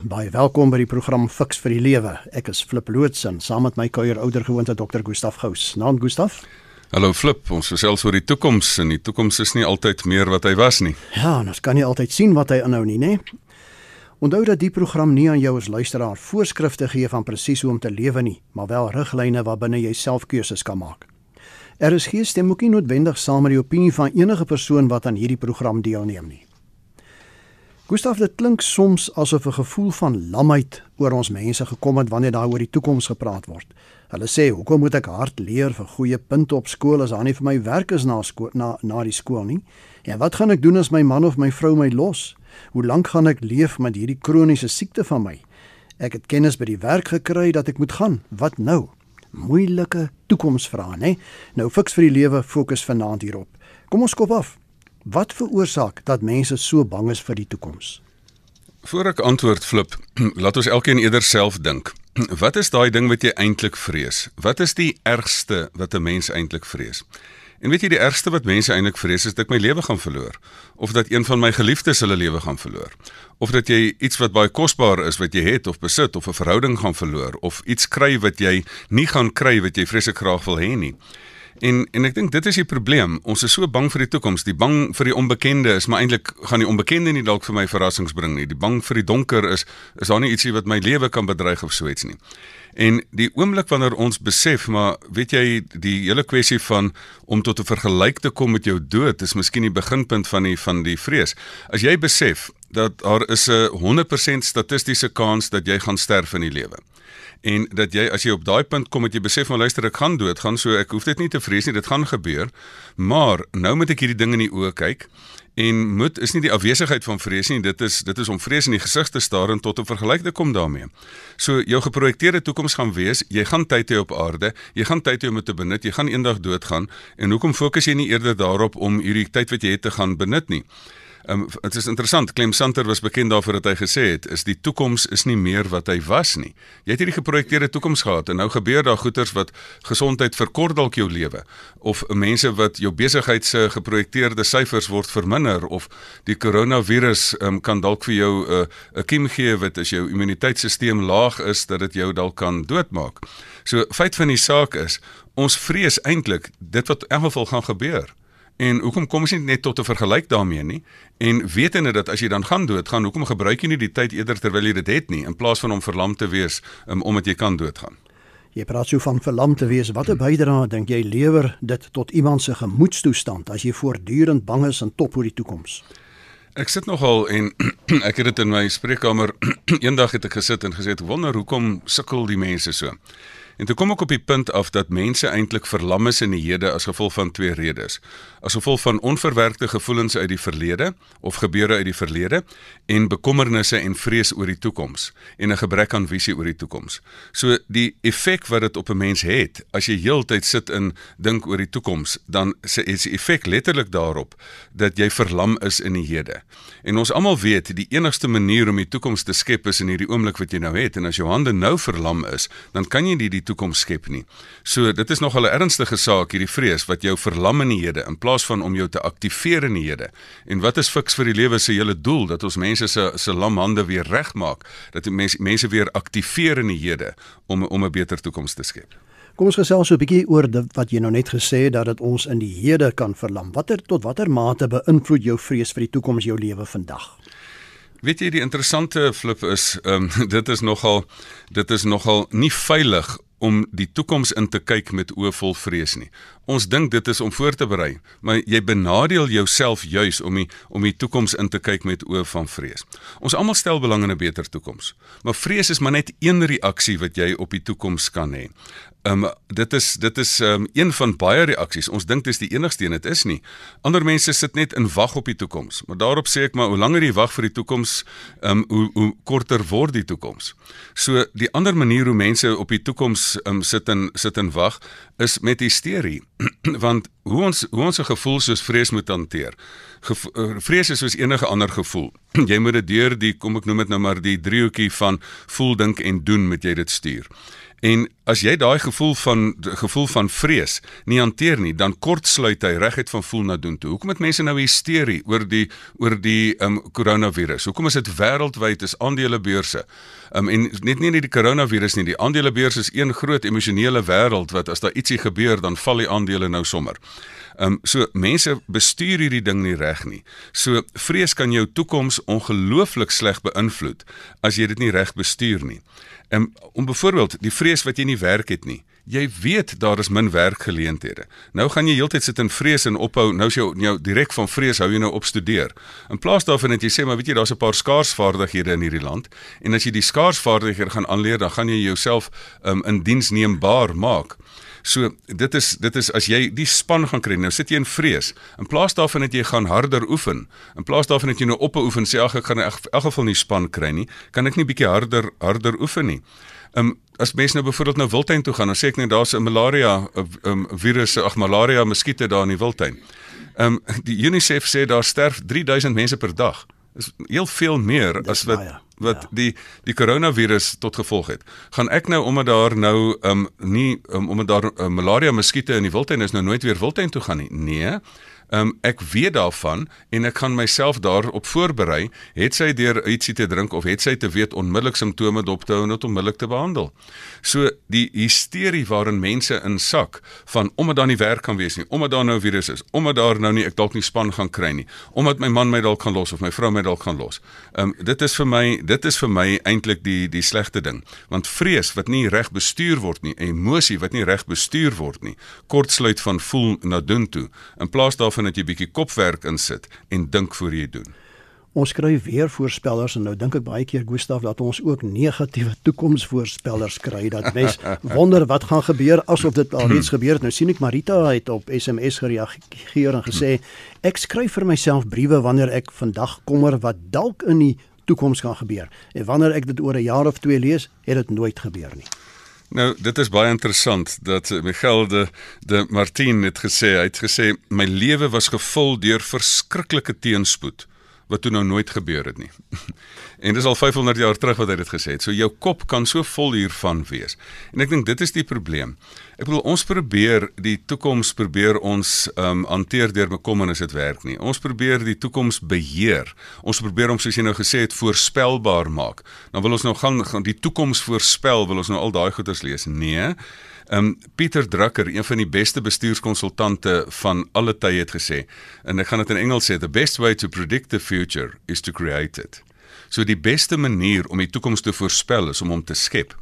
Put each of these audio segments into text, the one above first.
Baie welkom by die program Fix vir die Lewe. Ek is Flip Lootsen saam met my kuier ouer gewoonte Dr. Gustaf Gous. Naam Gustaf? Hallo Flip, ons gesels oor die toekoms en die toekoms is nie altyd meer wat hy was nie. Ja, ons kan nie altyd sien wat hy inhou nie, né? Onthou dat die program nie aan jou as luisteraar voorskrifte gee van presies hoe om te lewe nie, maar wel riglyne waarbinne jy self keuses kan maak. Er is geen stem ook nie noodwendig saam met die opinie van enige persoon wat aan hierdie program deelneem nie. Gustav, dit klink soms asof 'n gevoel van lamheid oor ons mense gekom het wanneer daar oor die toekoms gepraat word. Hulle sê, "Hoekom moet ek hard leer vir goeie punte op skool as daar nie vir my werk is na skool na na die skool nie? En wat gaan ek doen as my man of my vrou my los? Hoe lank gaan ek leef met hierdie kroniese siekte van my? Ek het kennis by die werk gekry dat ek moet gaan. Wat nou?" Moeilike toekomsvrae, né? Nou fiks vir die lewe fokus vanaand hierop. Kom ons kop af. Wat veroorsaak dat mense so bang is vir die toekoms? Voordat ek antwoord flip, laat ons elkeen eerder self dink. Wat is daai ding wat jy eintlik vrees? Wat is die ergste wat 'n mens eintlik vrees? En weet jy die ergste wat mense eintlik vrees is dat ek my lewe gaan verloor of dat een van my geliefdes hulle lewe gaan verloor of dat jy iets wat baie kosbaar is wat jy het of besit of 'n verhouding gaan verloor of iets kry wat jy nie gaan kry wat jy vreeslik graag wil hê nie. En en ek dink dit is die probleem. Ons is so bang vir die toekoms. Die bang vir die onbekende is maar eintlik gaan die onbekende nie dalk vir my verrassings bring nie. Die bang vir die donker is is daar nie ietsie wat my lewe kan bedreig of so iets nie. En die oomblik wanneer ons besef maar weet jy die hele kwessie van om tot 'n vergelyk te kom met jou dood is miskien die beginpunt van die van die vrees. As jy besef dat daar is 'n 100% statistiese kans dat jy gaan sterf in die lewe en dat jy as jy op daai punt kom dat jy besef maar luister ek gaan dood gaan so ek hoef dit nie te vrees nie dit gaan gebeur. Maar nou moet ek hierdie ding in die oë kyk en moet is nie die afwesigheid van vrees nie dit is dit is om vrees in die gesig te staar en tot 'n vergelyk te kom daarmee. So jou geprojekteerde toekoms gaan wees jy gaan tyd hê op aarde jy gaan tyd hê om dit te benut jy gaan eendag doodgaan en hoekom fokus jy nie eerder daarop om hierdie tyd wat jy het te gaan benut nie Um, het is interessant. Clem Santer was bekend daarvoor dat hy gesê het is die toekoms is nie meer wat hy was nie. Jy het hierdie geprojekteerde toekoms gehad en nou gebeur daar goeters wat gesondheid verkort dalk jou lewe of mense wat jou besigheid se geprojekteerde syfers word verminder of die koronavirus um, kan dalk vir jou 'n uh, 'n kiem gee wat as jou immuniteitstelsel laag is dat dit jou dalk kan doodmaak. So feit van die saak is ons vrees eintlik dit wat in geval gaan gebeur. En hoekom kom ons nie net tot 'n vergelyk daarmee nie? En wetende dat as jy dan gaan doodgaan, hoekom gebruik jy nie die tyd eerder terwyl jy dit het nie in plaas van om verlam te wees um, omdat jy kan doodgaan? Jy praat so van verlam te wees. Watter bydrae dink jy lewer dit tot iemand se gemoedstoestand as jy voortdurend bang is en top oor die toekoms? Ek sit nogal en ek het dit in my spreekkamer eendag het ek gesit en gesê ek wonder hoekom sukkel die mense so. En toe kom ek op die punt af dat mense eintlik verlam is in die hede as gevolg van twee redes. As gevolg van onverwerkte gevoelens uit die verlede of gebeure uit die verlede en bekommernisse en vrees oor die toekoms en 'n gebrek aan visie oor die toekoms. So die effek wat dit op 'n mens het as jy heeltyd sit en dink oor die toekoms, dan is die effek letterlik daarop dat jy verlam is in die hede. En ons almal weet die enigste manier om die toekoms te skep is in hierdie oomblik wat jy nou het en as jou hande nou verlam is, dan kan jy nie die toekoms skep nie. So dit is nogal 'n ernstige saak hierdie vrees wat jou verlam in die hede in plaas van om jou te aktiveer in die hede. En wat is fiks vir die lewe se hele doel dat ons mense se se lam hande weer regmaak, dat mense mense weer aktiveer in die hede om om 'n beter toekoms te skep. Kom ons gesels so 'n bietjie oor dit wat jy nou net gesê het dat dit ons in die hede kan verlam. Watter tot watter mate beïnvloed jou vrees vir die toekoms jou lewe vandag? Weet jy die interessante flip is, ehm um, dit is nogal dit is nogal nie veilig om die toekoms in te kyk met oë vol vrees nie. Ons dink dit is om voor te berei, maar jy benadeel jouself juis om die om die toekoms in te kyk met oë van vrees. Ons almal stel belang in 'n beter toekoms, maar vrees is maar net een reaksie wat jy op die toekoms kan hê. Ehm um, dit is dit is ehm um, een van baie reaksies. Ons dink dit is die enigste een, dit is nie. Ander mense sit net in wag op die toekoms. Maar daarop sê ek maar hoe langer jy wag vir die toekoms, ehm um, hoe hoe korter word die toekoms. So die ander manier hoe mense op die toekoms ehm um, sit en sit en wag is met hysterie. Want hoe ons hoe ons 'n gevoel soos vrees moet hanteer. Gevo eh, vrees is soos enige ander gevoel. jy moet dit deur die kom ek noem dit nou maar die driehoekie van voel, dink en doen met jy dit stuur. En as jy daai gevoel van gevoel van vrees nie hanteer nie, dan kortsluit hy reguit van voel na doen toe. Hoekom het mense nou hysterie oor die oor die ehm um, koronavirus? Hoekom is dit wêreldwyd is aandelebeurse? Ehm um, en net nie net die koronavirus nie, die aandelebeurs is een groot emosionele wêreld wat as daar ietsie gebeur, dan val die aandele nou sommer. Ehm um, so mense bestuur hierdie ding nie reg nie. So vrees kan jou toekoms ongelooflik sleg beïnvloed as jy dit nie reg bestuur nie. Ehm um, om byvoorbeeld die vrees wat jy nie werk het nie. Jy weet daar is min werkgeleenthede. Nou gaan jy heeltyd sit in vrees en ophou. Nou is jou direk van vrees hou jy nou op studeer. In plaas daarvan dat jy sê maar weet jy daar's 'n paar skaarsvaardighede in hierdie land en as jy die skaarsvaardighede gaan aanleer, dan gaan jy jouself um, in diensneembaar maak. So dit is dit is as jy die span gaan kry nou sit jy in vrees in plaas daarvan dat jy gaan harder oefen in plaas daarvan dat jy nou op oefen sê ag ek gaan in elk geval nie span kry nie kan ek nie bietjie harder harder oefen nie. Um, as mense nou byvoorbeeld nou wildtuin toe gaan dan sê ek net daar's 'n malaria um, virus ag malaria muskiete daar in die wildtuin. Ehm um, die UNICEF sê daar sterf 3000 mense per dag. Dis heel veel meer as wat baie wat ja. die die koronavirus tot gevolg het. Gaan ek nou omdat daar nou um nie um, omdat daar um, malaria muskiete in die wildtuin is nou nooit weer wildtuin toe gaan nie. Nee. Um, ek weet daarvan en ek kan myself daarop voorberei, het sy deur ietsie te drink of het sy te weet onmiddellik simptome dop te hou en dit onmiddellik te behandel. So die hysterie waarin mense insak van omdat daar nie werk kan wees nie, omdat daar nou virus is, omdat daar nou nie ek dalk nie span gaan kry nie, omdat my man my dalk gaan los of my vrou my dalk gaan los. Um dit is vir my dit is vir my eintlik die die slegte ding, want vrees wat nie reg bestuur word nie, emosie wat nie reg bestuur word nie, kortsluit van voel na doen toe in plaas daarvan daarvan dat jy bietjie kopwerk insit en dink voor jy doen. Ons kry weer voorspellers en nou dink ek baie keer Gustaf dat ons ook negatiewe toekomsvoorspellers kry dat mens wonder wat gaan gebeur asof dit al reeds gebeur het. Nou sien ek Marita het op SMS gereageer en gesê ek skryf vir myself briewe wanneer ek vandag kommer wat dalk in die toekoms gaan gebeur. En wanneer ek dit oor 'n jaar of twee lees, het dit nooit gebeur nie. Nou, dit is baie interessant dat Miguel de de Martin het gesê, hy het gesê my lewe was gevul deur verskriklike teenspoed wat toe nou nooit gebeur het nie. en dis al 500 jaar terug wat hy dit gesê het. So jou kop kan so vol hiervan wees. En ek dink dit is die probleem. Ek bedoel ons probeer die toekoms probeer ons ehm um, hanteer deur bekommernis dit werk nie. Ons probeer die toekoms beheer. Ons probeer om soos jy nou gesê het voorspelbaar maak. Dan wil ons nou gaan, gaan die toekoms voorspel, wil ons nou al daai goeters lees. Nee. Um, Pieter Drucker, een van die beste bestuurskonsultante van alle tye het gesê en ek gaan dit in Engels sê, the best way to predict the future is to create it. So die beste manier om die toekoms te voorspel is om hom te skep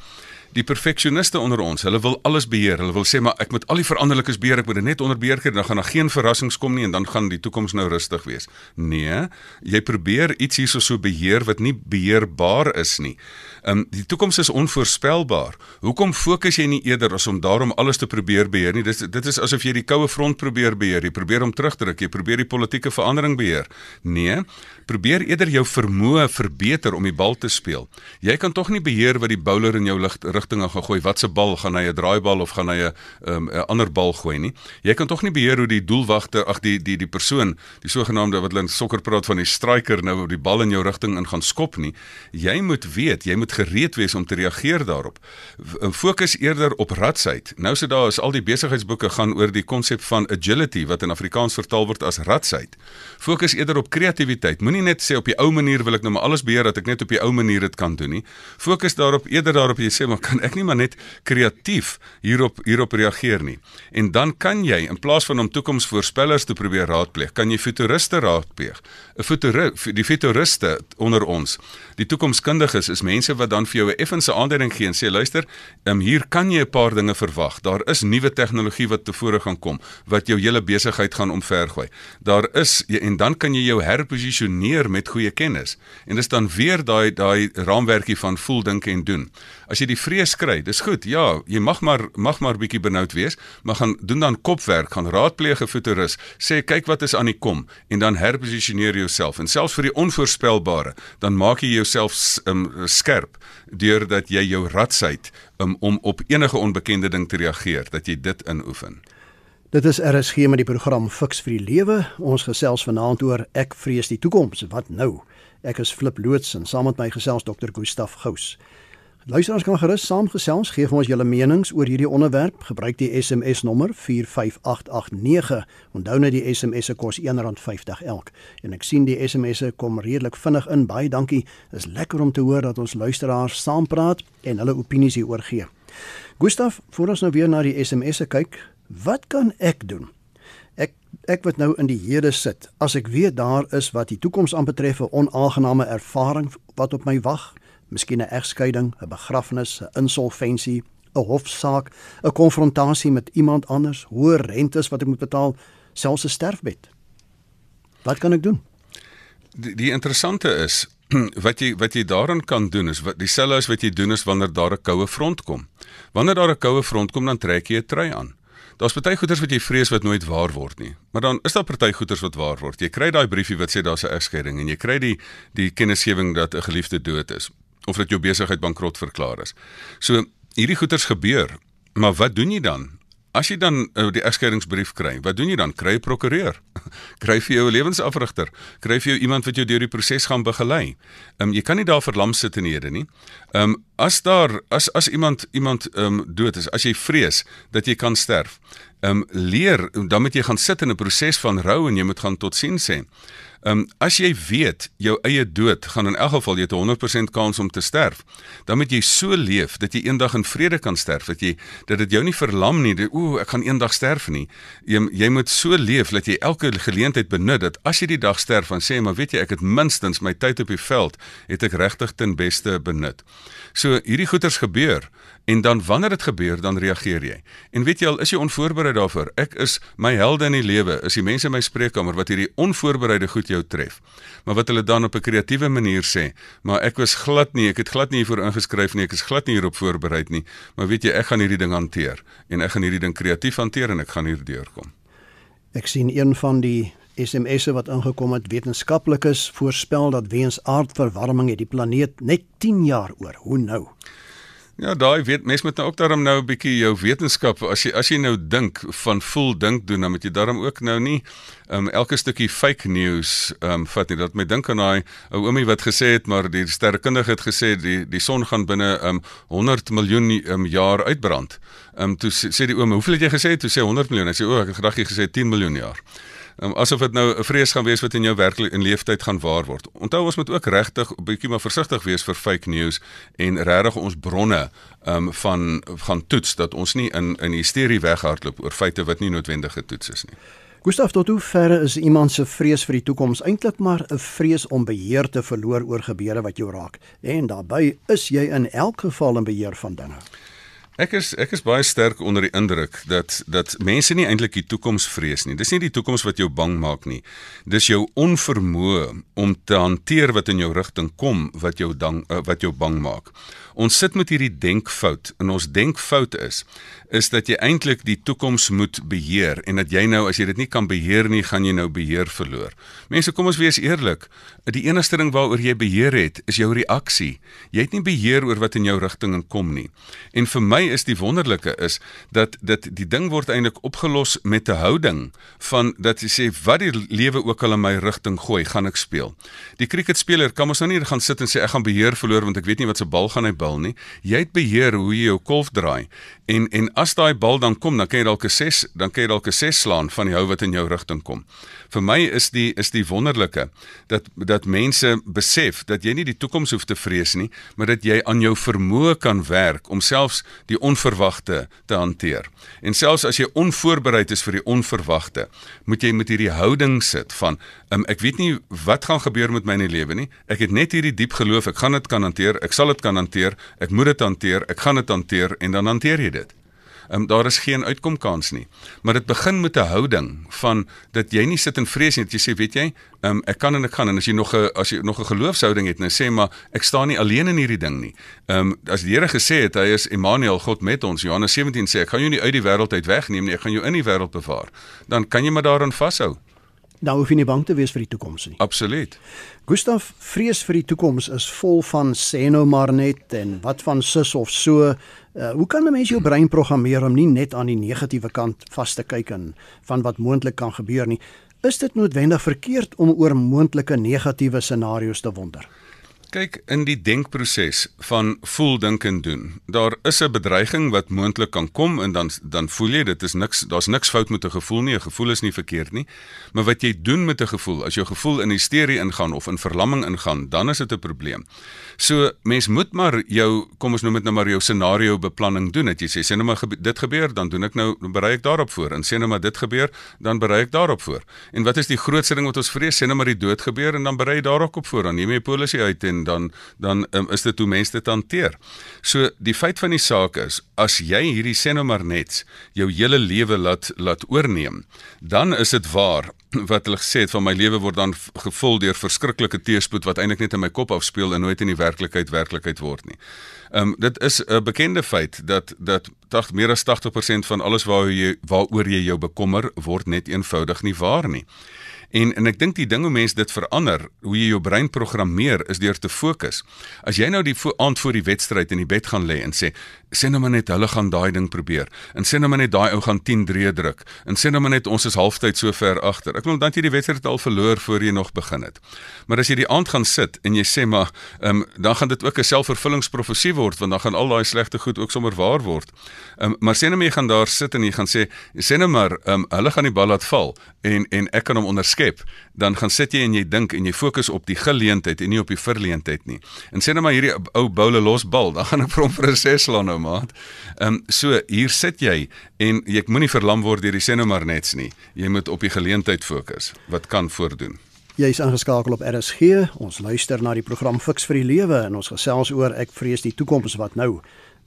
die perfeksioniste onder ons, hulle wil alles beheer. Hulle wil sê maar ek moet al die veranderlikes beheer, ek moet dit net onder beheer kry, dan gaan daar geen verrassings kom nie en dan gaan die toekoms nou rustig wees. Nee, jy probeer iets hierso so beheer wat nie beheerbaar is nie. Ehm um, die toekoms is onvoorspelbaar. Hoekom fokus jy nie eerder as om daarom alles te probeer beheer nie? Dit dit is asof jy die koue front probeer beheer. Jy probeer om terugdruk, jy probeer die politieke verandering beheer. Nee, probeer eerder jou vermoë verbeter om die bal te speel. Jy kan tog nie beheer wat die bowler in jou rigtinge gaan gooi. Wat se bal gaan hy 'n draaibal of gaan hy 'n um, 'n ander bal gooi nie? Jy kan tog nie beheer hoe die doelwagter, ag die die die persoon, die sogenaamde wat hulle in sokker praat van die striker nou die bal in jou rigting in gaan skop nie. Jy moet weet, jy moet gereed wees om te reageer daarop. Fokus eerder op ratsheid. Nou sit daar is al die besigheidsboeke gaan oor die konsep van agility wat in Afrikaans vertaal word as ratsheid. Fokus eerder op kreatiwiteit. Moenie net sê op die ou manier wil ek nou maar alles beheer dat ek net op die ou manier dit kan doen nie. Fokus daarop eerder daarop jy sê maar kan ek nie maar net kreatief hierop hierop reageer nie. En dan kan jy in plaas van om toekomsvoorspellers te probeer raadpleeg, kan jy futuriste raadpleeg. 'n Futuriste, die futuriste onder ons, die toekomskundiges is mense wat dan vir jou 'n effense aanduiding gee en sê luister, um, hier kan jy 'n paar dinge verwag. Daar is nuwe tegnologie wat tevore gaan kom wat jou hele besigheid gaan omvergooi. Daar is en dan kan jy jou herposisioneer met goeie kennis. En dis dan weer daai daai raamwerkie van voel, dink en doen. As jy die vrees kry, dis goed. Ja, jy mag maar mag maar bietjie benoud wees, maar gaan doen dan kopwerk, gaan raadpleeg 'n futuris, sê kyk wat is aan die kom en dan herposisioneer jouself. En selfs vir die onvoorspelbare, dan maak jy jouself um, skerp deurdat jy jou ratsheid um, om op enige onbekende ding te reageer, dat jy dit inoefen. Dit is RSG met die program Fix vir die Lewe. Ons gesels vanaand oor ek vrees die toekoms. Wat nou? Ek is Flip Loots en saam met my gesels Dr. Gustaf Gous. Luisteraars kan gerus saamgesels, gee vir ons julle menings oor hierdie onderwerp. Gebruik die SMS nommer 45889. Onthou net die SMS se kos R1.50 elk. En ek sien die SMS'e kom redelik vinnig in. Baie dankie. Dis lekker om te hoor dat ons luisteraars saampraat en hulle opinies hieroor gee. Gustaf, voor ons nou weer na die SMS'e kyk, wat kan ek doen? Ek ek wat nou in die hede sit, as ek weet daar is wat die toekoms aanbetref 'n onaangename ervaring wat op my wag, miskien 'n egskeiding, 'n begrafnis, 'n insolventie, 'n hofsaak, 'n konfrontasie met iemand anders, hoë rentes wat ek moet betaal, selfs 'n sterfbed. Wat kan ek doen? Die, die interessante is wat jy wat jy daarin kan doen is wat dieselfde as wat jy doen is wanneer daar 'n koue front kom. Wanneer daar 'n koue front kom, dan trek jy 'n trui aan. Daar's party goeders wat jy vrees wat nooit waar word nie. Maar dan is daar party goeders wat waar word. Jy kry daai briefie wat sê daar's 'n egskeiding en jy kry die die kennisgewing dat 'n geliefde dood is of dat jou besigheid bankrot verklaar is. So hierdie goeters gebeur, maar wat doen jy dan? As jy dan uh, die egskeidingsbrief kry, wat doen jy dan? Kry 'n prokureur. kry vir jou 'n lewensafrigter. Kry vir jou iemand wat jou deur die proses gaan begelei. Ehm um, jy kan nie daar verlam sit in hierde nie. Ehm um, as daar as as iemand iemand ehm um, dood is, as jy vrees dat jy kan sterf, ehm um, leer dan moet jy gaan sit in 'n proses van rou en jy moet gaan totsiens sê. Ehm um, as jy weet jou eie dood gaan in elk geval jy het 100% kans om te sterf, dan moet jy so leef dat jy eendag in vrede kan sterf, dat jy dat dit jou nie verlam nie, ooh, ek gaan eendag sterf nie. Jy jy moet so leef dat jy elke geleentheid benut dat as jy die dag sterf, dan sê maar weet jy ek het minstens my tyd op die veld het ek regtig ten beste benut. So hierdie goeters gebeur en dan wanneer dit gebeur dan reageer jy. En weet jy al is jy onvoorbereid daarvoor? Ek is my helde in die lewe, is die mense in my spreekkamer wat hierdie onvoorbereide goed jou tref. Maar wat hulle dan op 'n kreatiewe manier sê, maar ek was glad nie, ek het glad nie hiervoor ingeskryf nie, ek is glad nie hierop voorbereid nie, maar weet jy ek gaan hierdie ding hanteer en ek gaan hierdie ding kreatief hanteer en ek gaan hier deurkom. Ek sien een van die SMS'e wat ingekom het, wetenskaplikes voorspel dat weens aardverwarming het die planeet net 10 jaar oor. Hoe nou? Ja, daai weet mense moet nou ook daarom nou 'n bietjie jou wetenskap as jy as jy nou dink van voel dink doen dan moet jy daarom ook nou nie um, elke stukkie fake news um, vat nie. Dat my dink aan daai ou oomie wat gesê het maar die sterrekundige het gesê die die son gaan binne um, 100 miljoen um, jaar uitbrand. Ehm um, toe sê die oom, "Hoeveel het jy gesê?" Toe sê 100 miljoen. Hy sê, "O, ek het gedag jy gesê 10 miljoen jaar." Um, asof dit nou 'n vrees gaan wees wat in jou werklik in leeftyd gaan waar word. Onthou ons moet ook regtig 'n bietjie maar versigtig wees vir fake news en regtig ons bronne um, van van toets dat ons nie in in hysterie weghardloop oor feite wat nie noodwendig getoets is nie. Gustav, tot hoe ver is iemand se vrees vir die toekoms eintlik maar 'n vrees om beheer te verloor oor gebeure wat jou raak? En daarbey is jy in elk geval in beheer van dinge. Ek is ek is baie sterk onder die indruk dat dat mense nie eintlik die toekoms vrees nie. Dis nie die toekoms wat jou bang maak nie. Dis jou onvermoë om te hanteer wat in jou rigting kom wat jou dan uh, wat jou bang maak. Ons sit met hierdie denkfout en ons denkfout is is dat jy eintlik die toekoms moet beheer en dat jy nou as jy dit nie kan beheer nie, gaan jy nou beheer verloor. Mense, kom ons wees eerlik. Die enigste ding waaroor jy beheer het, is jou reaksie. Jy het nie beheer oor wat in jou rigting kom nie. En vir my is die wonderlike is dat dit die ding word eintlik opgelos met 'n houding van dat jy sê wat die lewe ook al in my rigting gooi, gaan ek speel. Die cricketspeler kan mos nou nie gaan sit en sê ek gaan beheer verloor want ek weet nie wat se bal gaan hy bal nie. Jy het beheer hoe jy jou kolf draai. En en as daai bal dan kom, dan kan jy dalk 'n 6, dan kan jy dalk 'n 6 slaan van die hou wat in jou rigting kom. Vir my is die is die wonderlike dat dat mense besef dat jy nie die toekoms hoef te vrees nie, maar dat jy aan jou vermoë kan werk om selfs die onverwagte te hanteer. En selfs as jy onvoorbereid is vir die onverwagte, moet jy met hierdie houding sit van um, ek weet nie wat gaan gebeur met my in die lewe nie. Ek het net hierdie diep geloof ek gaan dit kan hanteer. Ek sal dit kan hanteer. Ek moet dit hanteer. Ek gaan dit hanteer en dan hanteer jy dit. Ehm um, daar is geen uitkomkans nie. Maar dit begin met 'n houding van dat jy nie sit in vrees nie, jy sê, weet jy, ehm um, ek kan en ek gaan en as jy nog 'n as jy nog 'n geloofshouding het, nou sê maar ek staan nie alleen in hierdie ding nie. Ehm um, as die Here gesê het hy is Immanuel, God met ons. Johannes 17 sê ek gaan jou nie uit die wêreld uit wegneem nie, ek gaan jou in die wêreld bewaar. Dan kan jy maar daarin vashou. Nou hoef jy nie bang te wees vir die toekoms nie. Absoluut. Gustav, vrees vir die toekoms is vol van sê nou maar net en wat van sus of so. Uh, hoe kan 'n mens jou brein programmeer om nie net aan die negatiewe kant vas te kyk en van wat moontlik kan gebeur nie? Is dit noodwendig verkeerd om oor moontlike negatiewe scenario's te wonder? Kyk in die denkproses van voel dink en doen. Daar is 'n bedreiging wat moontlik kan kom en dan dan voel jy dit is niks daar's niks fout met 'n gevoel nie, 'n gevoel is nie verkeerd nie. Maar wat jy doen met 'n gevoel, as jou gevoel in hysterie ingaan of in verlamming ingaan, dan is dit 'n probleem. So mens moet maar jou kom ons noem dit nou maar jou scenario beplanning doen. Dat jy sê sê nou maar dit gebeur, dan doen ek nou berei ek daarop voor en sê nou maar dit gebeur, dan berei ek daarop voor. En wat is die grootste ding wat ons vrees? Sê nou maar die dood gebeur en dan berei jy daarop op voor. Dan neem jy polisie uit en dan dan um, is dit hoe mense dit hanteer. So die feit van die saak is as jy hierdie sê nou maar net jou hele lewe laat laat oorneem, dan is dit waar wat hulle gesê het van my lewe word dan gevul deur verskriklike teëspoed wat eintlik net in my kop afspeel en nooit in die werklikheid werklikheid word nie. Ehm um, dit is 'n bekende feit dat dat 80 meer as 80% van alles waaroor jy waaroor jy jou bekommer word net eenvoudig nie waar nie. En en ek dink die ding hoe mense dit verander, hoe jy jou brein programmeer is deur te fokus. As jy nou die vo aand voor die wedstryd in die bed gaan lê en sê sê nou maar net hulle gaan daai ding probeer en sê nou maar net daai ou gaan 10 drie druk en sê nou maar net ons is halftyd so ver agter. Ek wil dan jy die wedstryd al verloor voor jy nog begin het. Maar as jy die aand gaan sit en jy sê maar ehm um, dan gaan dit ook 'n selfvervullingsprofesie word want dan gaan al daai slegte goed ook sommer waar word. Ehm um, maar sê nou maar jy gaan daar sit en jy gaan sê sê nou maar ehm um, hulle gaan die bal laat val en en ek kan hom onderskep skep, dan gaan sit jy en jy dink en jy fokus op die geleentheid en nie op die verleentheid nie. En sê nou maar hierdie ou boule los bal, dan gaan ek vir hom vir 'n ses slaan nou maat. Ehm um, so hier sit jy en jy moenie verlam word deur die sê nou maar nets nie. Jy moet op die geleentheid fokus wat kan voordoen. Jy is aangeskakel op RSG. Ons luister na die program Fix vir die Lewe en ons gesels oor ek vrees die toekoms wat nou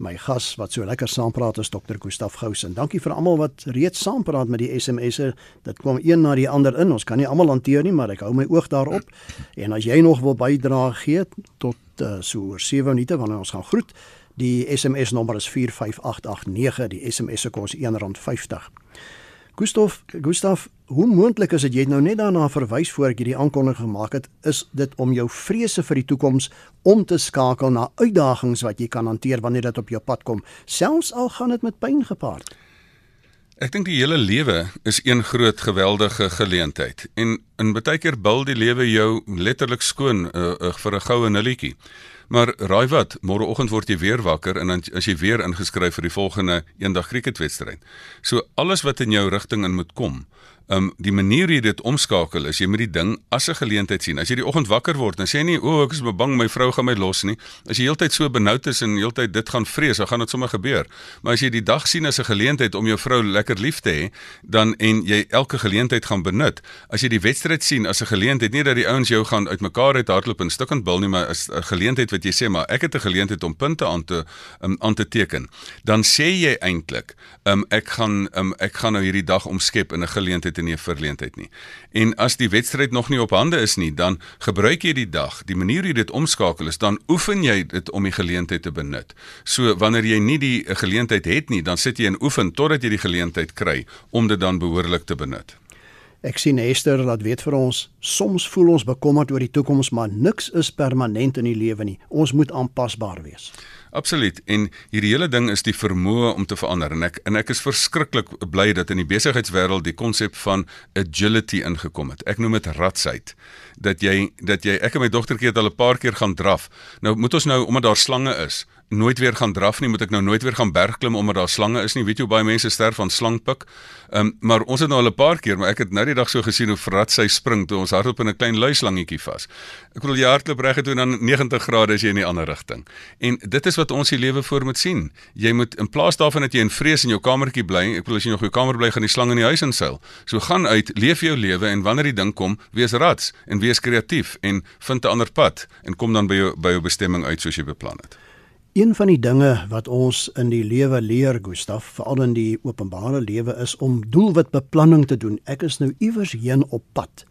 my gas wat so lekker saampraat is Dr. Gustaf Gous en dankie vir almal wat reeds saampraat met die SMS'e. Dit kom een na die ander in. Ons kan nie almal hanteer nie, maar ek hou my oog daarop. En as jy nog wil bydra gee tot uh, so oor 7 minute wanneer ons gaan groet, die SMS nommer is 45889. Die SMS se kos R1.50. Gustaf, Gustaf, hoe moontlik is dit jy het nou net daarna verwys voor ek hierdie aankondiging gemaak het, is dit om jou vrese vir die toekoms om te skakel na uitdagings wat jy kan hanteer wanneer dit op jou pad kom, selfs al gaan dit met pyn gepaard. Ek dink die hele lewe is een groot geweldige geleentheid en in baie keer bil die lewe jou letterlik skoon uh, uh, vir 'n goue nulletjie. Maar raai wat, môreoggend word jy weer wakker en dan as jy weer ingeskryf vir die volgende eendag cricketwedstryd. So alles wat in jou rigting in moet kom, Ehm um, die manier hoe jy dit omskakel is jy moet die ding as 'n geleentheid sien. As jy die oggend wakker word en sê nie o, oh, ek is bang my vrou gaan my los nie. As jy heeltyd so benoud is en heeltyd dit gaan vrees, dan gaan dit sommer gebeur. Maar as jy die dag sien as 'n geleentheid om jou vrou lekker lief te hê, dan en jy elke geleentheid gaan benut. As jy die wedstryd sien as 'n geleentheid, nie dat die ouens jou gaan uitmekaar uit hardloop en stukkend bil nie, maar as 'n geleentheid wat jy sê maar ek het 'n geleentheid om punte aan te um, aan te teken, dan sê jy eintlik, um, ek gaan um, ek gaan nou hierdie dag omskep in 'n geleentheid nie 'n verleentheid nie. En as die wedstryd nog nie op hande is nie, dan gebruik jy die dag, die manier hoe jy dit omskakel is, dan oefen jy dit om die geleentheid te benut. So wanneer jy nie die geleentheid het nie, dan sit jy en oefen totdat jy die geleentheid kry om dit dan behoorlik te benut. Ek sien Esther laat weet vir ons, soms voel ons bekommerd oor die toekoms, maar niks is permanent in die lewe nie. Ons moet aanpasbaar wees. Absoluut. En hierdie hele ding is die vermoë om te verander en ek en ek is verskriklik bly dat in die besigheidswêreld die konsep van agility ingekom het. Ek noem dit ratsheid. Dat jy dat jy ek en my dogtertjie het al 'n paar keer gaan draf. Nou moet ons nou omdat daar slange is, nooit weer gaan draf nie, moet ek nou nooit weer gaan bergklim omdat daar slange is nie. Weet jy hoe baie mense sterf van slangpik? Ehm um, maar ons het nou al 'n paar keer, maar ek het nou die dag so gesien hoe vrat sy spring toe ons hardloop in 'n klein luislangetjie vas. Ek bedoel jy hardloop reg toe dan 90 grade as jy in die ander rigting. En dit is wat ons die lewe voor moet sien. Jy moet in plaas daarvan dat jy in vrees in jou kamertjie bly, ek bedoel as jy nog in jou kamer bly, gaan die slang in die huis inseil. So gaan uit, leef jou lewe en wanneer die ding kom, wees rats en wees kreatief en vind 'n ander pad en kom dan by jou by jou bestemming uit soos jy beplan het. Een van die dinge wat ons in die lewe leer, Gustaf, veral in die openbare lewe is om doelwitbeplanning te doen. Ek is nou iewers heen op pad.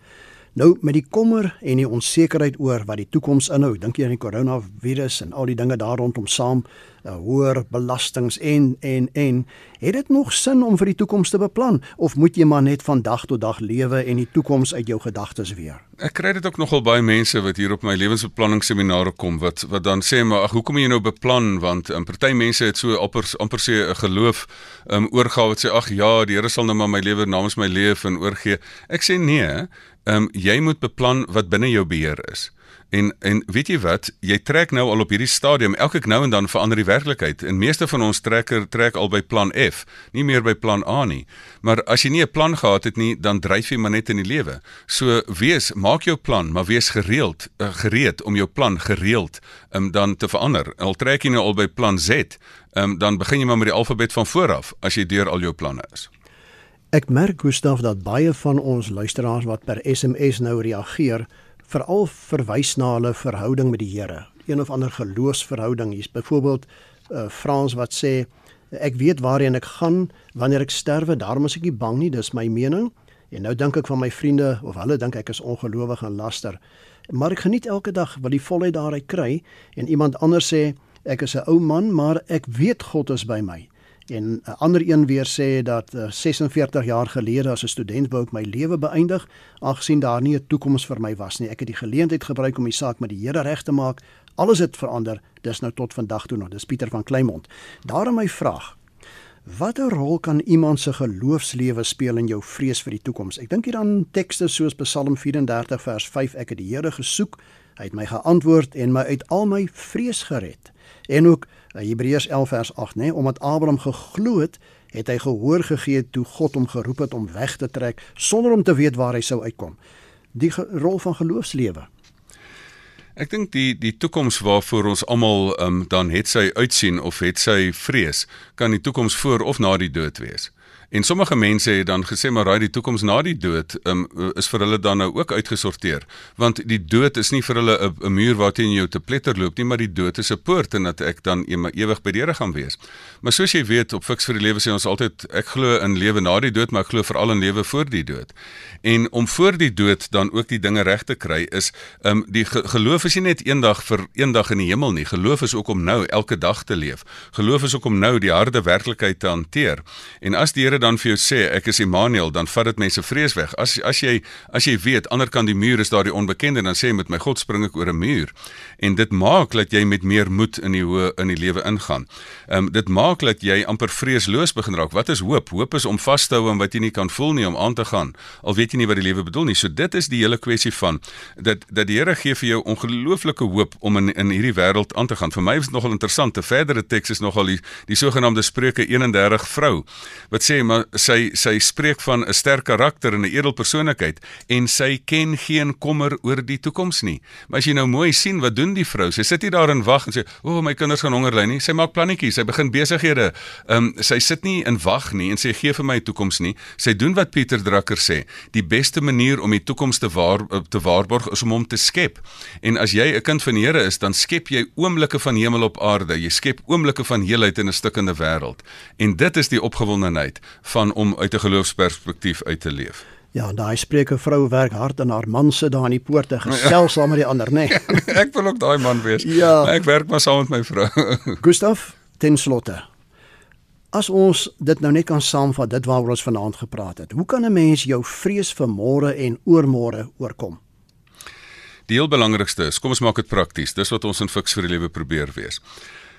Nou met die kommer en die onsekerheid oor wat die toekoms inhou, dink jy aan die koronavirus en al die dinge daar rondom saam, uh, hoër belastings en en en het dit nog sin om vir die toekoms te beplan of moet jy maar net van dag tot dag lewe en die toekoms uit jou gedagtes weer? Ek kry dit ook nogal baie mense wat hier op my lewensbeplanningsseminare kom wat wat dan sê maar ag hoekom jy nou beplan want 'n um, party mense het so amper amper sê 'n geloof um, oorgawe wat sê ag ja die Here sal nou maar my lewe namens my leef en oorgee. Ek sê nee, ehm um, jy moet beplan wat binne jou beheer is En en weet jy wat, jy trek nou al op hierdie stadium elke nou en dan verander die werklikheid. En meeste van ons trekker trek al by plan F, nie meer by plan A nie. Maar as jy nie 'n plan gehad het nie, dan dryf jy maar net in die lewe. So wees, maak jou plan, maar wees gereeld, uh, gereed om jou plan gereeld um, dan te verander. Al trek jy nou al by plan Z, um, dan begin jy maar met die alfabet van voor af as jy deur al jou planne is. Ek merk Gustaf dat baie van ons luisteraars wat per SMS nou reageer, veral verwys na hulle verhouding met die Here. Een of ander geloofsverhouding. Hier's byvoorbeeld uh, Frans wat sê ek weet waarheen ek gaan wanneer ek sterwe, daarom is ek nie bang nie, dis my mening. En nou dink ek van my vriende of hulle dink ek is ongelowig en laster. Maar ek geniet elke dag wat die volheid daaruit kry en iemand anders sê ek is 'n ou man, maar ek weet God is by my. En 'n ander een weer sê dat uh, 46 jaar gelede as 'n student wou ek my lewe beëindig, aangesien daar nie 'n toekoms vir my was nie. Ek het die geleentheid gebruik om die saak met die Here reg te maak. Alles het verander. Dis nou tot vandag toe nog. Dis Pieter van Kleinmond. Daarom my vraag: Watter rol kan iemand se geloofslewe speel in jou vrees vir die toekoms? Ek dink hier aan tekste soos Psalm 34 vers 5: Ek het die Here gesoek, hy het my geantwoord en my uit al my vrees gered. En ook Eh, Hebreërs 11 vers 8 nê, nee, omdat Abraham geglo het, het hy gehoor gegee toe God hom geroep het om weg te trek sonder om te weet waar hy sou uitkom. Die rol van geloofslewe. Ek dink die die toekoms waarvoor ons almal um, dan het sy uitsien of het sy vrees, kan die toekoms voor of na die dood wees. En sommige mense het dan gesê maar raai die toekoms na die dood um, is vir hulle dan nou ook uitgesorteer want die dood is nie vir hulle 'n muur waarteen jy te pletter loop nie maar die dood is 'n poort en dat ek dan ewig by die Here gaan wees. Maar soos jy weet op fiks vir die lewe sê ons altyd ek glo in lewe na die dood maar ek glo veral in lewe voor die dood. En om voor die dood dan ook die dinge reg te kry is um, die ge geloof is nie net eendag vir eendag in die hemel nie. Geloof is ook om nou elke dag te leef. Geloof is ook om nou die harde werklikheid te hanteer. En as die Here dan vir jou sê ek is Immanuel, dan vat dit mense vrees weg. As as jy as jy weet ander kan die muur is daar die onbekende dan sê met my God spring ek oor 'n muur. En dit maak dat jy met meer moed in die hoë in die lewe ingaan. Ehm um, dit maak dat jy amper vreesloos begin raak. Wat is hoop? Hoop is om vas te hou aan wat jy nie kan voel nie om aan te gaan. Al weet jy nie wat die lewe bedoel nie. So dit is die hele kwessie van dat dat die Here gee vir jou ongelooflike hoop om in in hierdie wêreld aan te gaan. Vir my is dit nogal interessant. 'n Verdere teks is nogal die die sogenaamde Spreuke 31 vrou wat sê maar sy sy spreek van 'n sterk karakter en 'n edel persoonlikheid en sy ken geen kommer oor die toekoms nie. Maar as jy nou mooi sien wat doen die vrou? Sy sit hier daar en wag en sê, "O, oh, my kinders gaan honger ly nie." Sy maak plannetjies, sy begin besighede. Ehm um, sy sit nie in wag nie en sê gee vir my toekoms nie. Sy doen wat Pieter Drucker sê. Die beste manier om die toekoms te waar te waarborg is om hom te skep. En as jy 'n kind van die Here is, dan skep jy oomblikke van hemel op aarde. Jy skep oomblikke van heelheid in 'n stukkende wêreld. En dit is die opgewondenheid van om uit 'n geloofsperspektief uit te leef. Ja, daai spreuke vrou werk hard en haar man sit daar aan die poorte gesels saam met die ander, nê. Nee. ek wil ook daai man wees. Ja. Maar ek werk maar saam met my vrou. Gustaf, ten slotte. As ons dit nou net kan saamvat, dit waaroor ons vanaand gepraat het. Hoe kan 'n mens jou vrees vir môre en oormôre oorkom? Die heel belangrikste is, kom ons maak dit prakties. Dis wat ons in Fix vir die lewe probeer wees.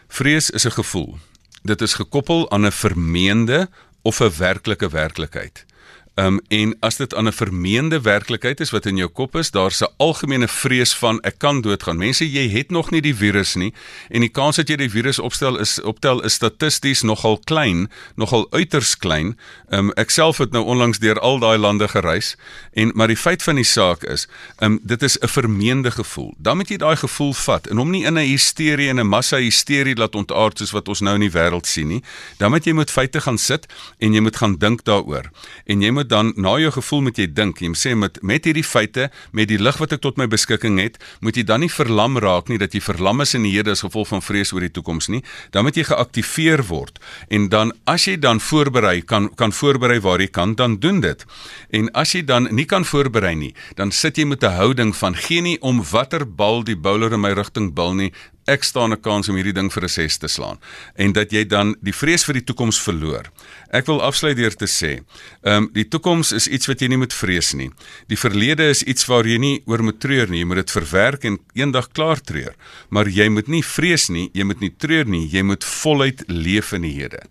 Vrees is 'n gevoel. Dit is gekoppel aan 'n vermeende of 'n werklike werklikheid. Um en as dit aan 'n vermeende werklikheid is wat in jou kop is, daar's 'n algemene vrees van ek kan doodgaan. Mense, jy het nog nie die virus nie en die kans dat jy die virus opstel is optel is statisties nogal klein, nogal uiters klein. Um ek self het nou onlangs deur al daai lande gereis en maar die feit van die saak is, um dit is 'n vermeende gevoel. Dan moet jy daai gevoel vat en hom nie in 'n hysterie en 'n massa hysterie laat ontaard soos wat ons nou in die wêreld sien nie. Dan moet jy met feite gaan sit en jy moet gaan dink daaroor. En jy dan na jou gevoel moet jy dink. Jy sê met met hierdie feite, met die lig wat ek tot my beskikking het, moet jy dan nie verlam raak nie dat jy verlam is in die Here as gevolg van vrees oor die toekoms nie. Dan moet jy geaktiveer word. En dan as jy dan voorberei kan kan voorberei waar jy kan, dan doen dit. En as jy dan nie kan voorberei nie, dan sit jy met 'n houding van geen nie om watter bal die bowler in my rigting bil nie, ek staan 'n kans om hierdie ding vir 'n 6 te slaan en dat jy dan die vrees vir die toekoms verloor. Ek wil afsluit deur te sê, ehm um, die toekoms is iets wat jy nie moet vrees nie. Die verlede is iets waar jy nie oor moet treur nie, jy moet dit verwerk en eendag klaar treur. Maar jy moet nie vrees nie, jy moet nie treur nie, jy moet voluit leef in die hede.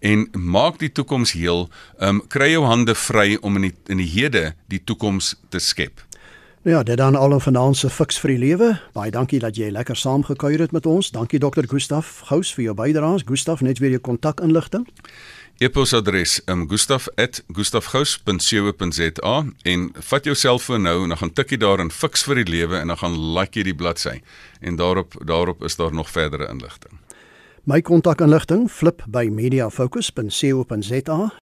En maak die toekoms heel, ehm um, kry jou hande vry om in die in die hede die toekoms te skep. Nou ja, dit dan al 'n finansiële fiks vir die lewe. Baie dankie dat jy lekker saamgekuier het met ons. Dankie dokter Gustaf Gous vir jou bydraes. Gustaf, net weer jou kontakinligting. E-posadres um, gustaf@gustafgous.co.za en vat jou selfoon nou en dan gaan tik jy daar in fiks vir die lewe en dan gaan like jy die bladsy en daarop daarop is daar nog verdere inligting. My kontakinligting flip by mediafocus.co.za